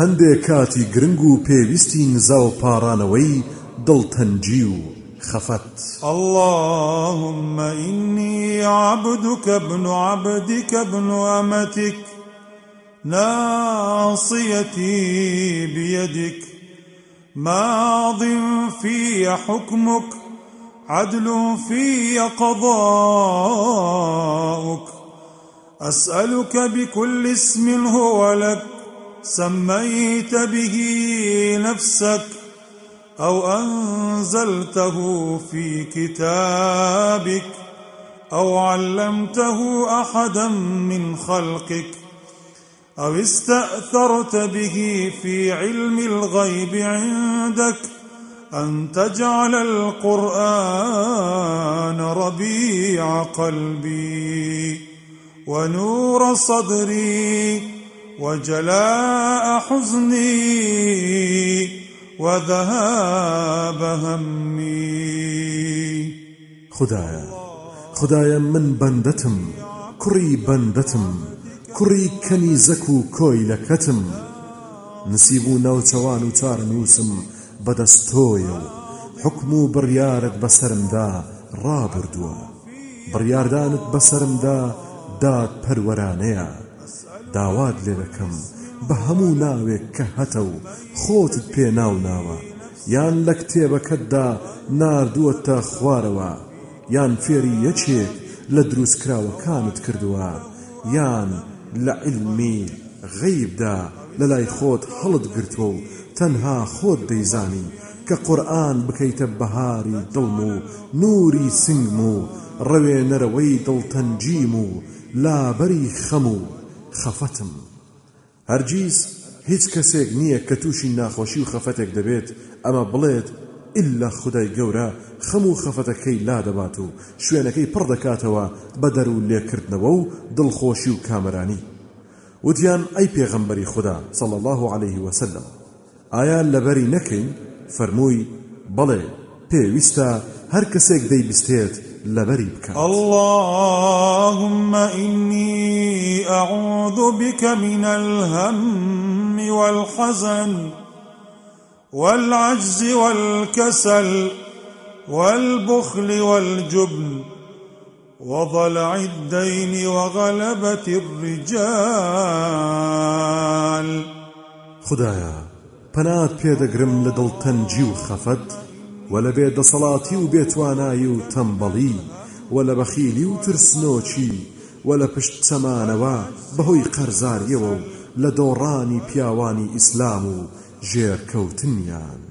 هەندێک کاتی گرنگ و پێویستی نزا و پارانەوەی خفت. اللهم إني عبدك ابن عبدك ابن أمتك ناصيتي بيدك ماض في حكمك عدل في قضاؤك أسألك بكل اسم هو لك سميت به نفسك أو أنزلته في كتابك أو علمته أحدا من خلقك أو استأثرت به في علم الغيب عندك أن تجعل القرآن ربيع قلبي ونور صدري وجلاء حزني وذهاب همي. خدايا خدايا من بندتم كري بندتم كري كنيزكو كوي لكتم نسيبو نوتوان وتار نوسم بەدەستۆیە و حکم و بڕیارت بەسرمدا ڕابردووە بڕیاردانت بەسرمدا داد پەروەرانەیە داوات لێ دەکەم. بە هەموو ناوێک کە هەتە و خۆتت پێ ناو ناوە. یان لە کتێبەکەتدا ناردووەتە خوارەوە. یان فێری یەکێک لە دروستکراوەکانت کردووە. یان لە علمی غەیبدا لە لای خۆت هەڵت گرتووە و تەنها خۆت دەیزانی کە قورآن بکەیتە بەهاری دڵم و نوری سنگم و ڕەوێنەرەوەی دڵتەنجیم و لابەری خەم و خەفەتم. هەرگیز هیچ کەسێک نییە کە تووشی ناخۆشی و خەفەتێک دەبێت ئەمە بڵێت ئللا خدای گەورە خەم و خەفەتەکەی لا دەبات و شوێنەکەی پڕ دەکاتەوە بە دەر و لێکردنەوە و دڵخۆشی و کامرانی. وتیان ئەی پێغەمبەری خوددا صلى الله عليه وسلم ئایا لەبەری نەکەین؟ فەرمووی بەڵێ پێویستە هەر کەسێک دەیبستێت لەبەری بکات اللهم إني أعوذ بك من الهم والحزن والعجز والكسل والبخل والجبن وضلع الدين وغلبة الرجال. خدایا پەنات پێدەگرم لە دڵتەنجی و خەفەت و لە بێدەسەڵاتی و بێتوانایی و تەمبەڵی و لە بەخیلی و ترسنۆچی و لە پشت چەمانەوە بەهۆی قەرزاریەوە و لە دۆڕانی پیاوانی ئیسلام و ژێرکەوتنیان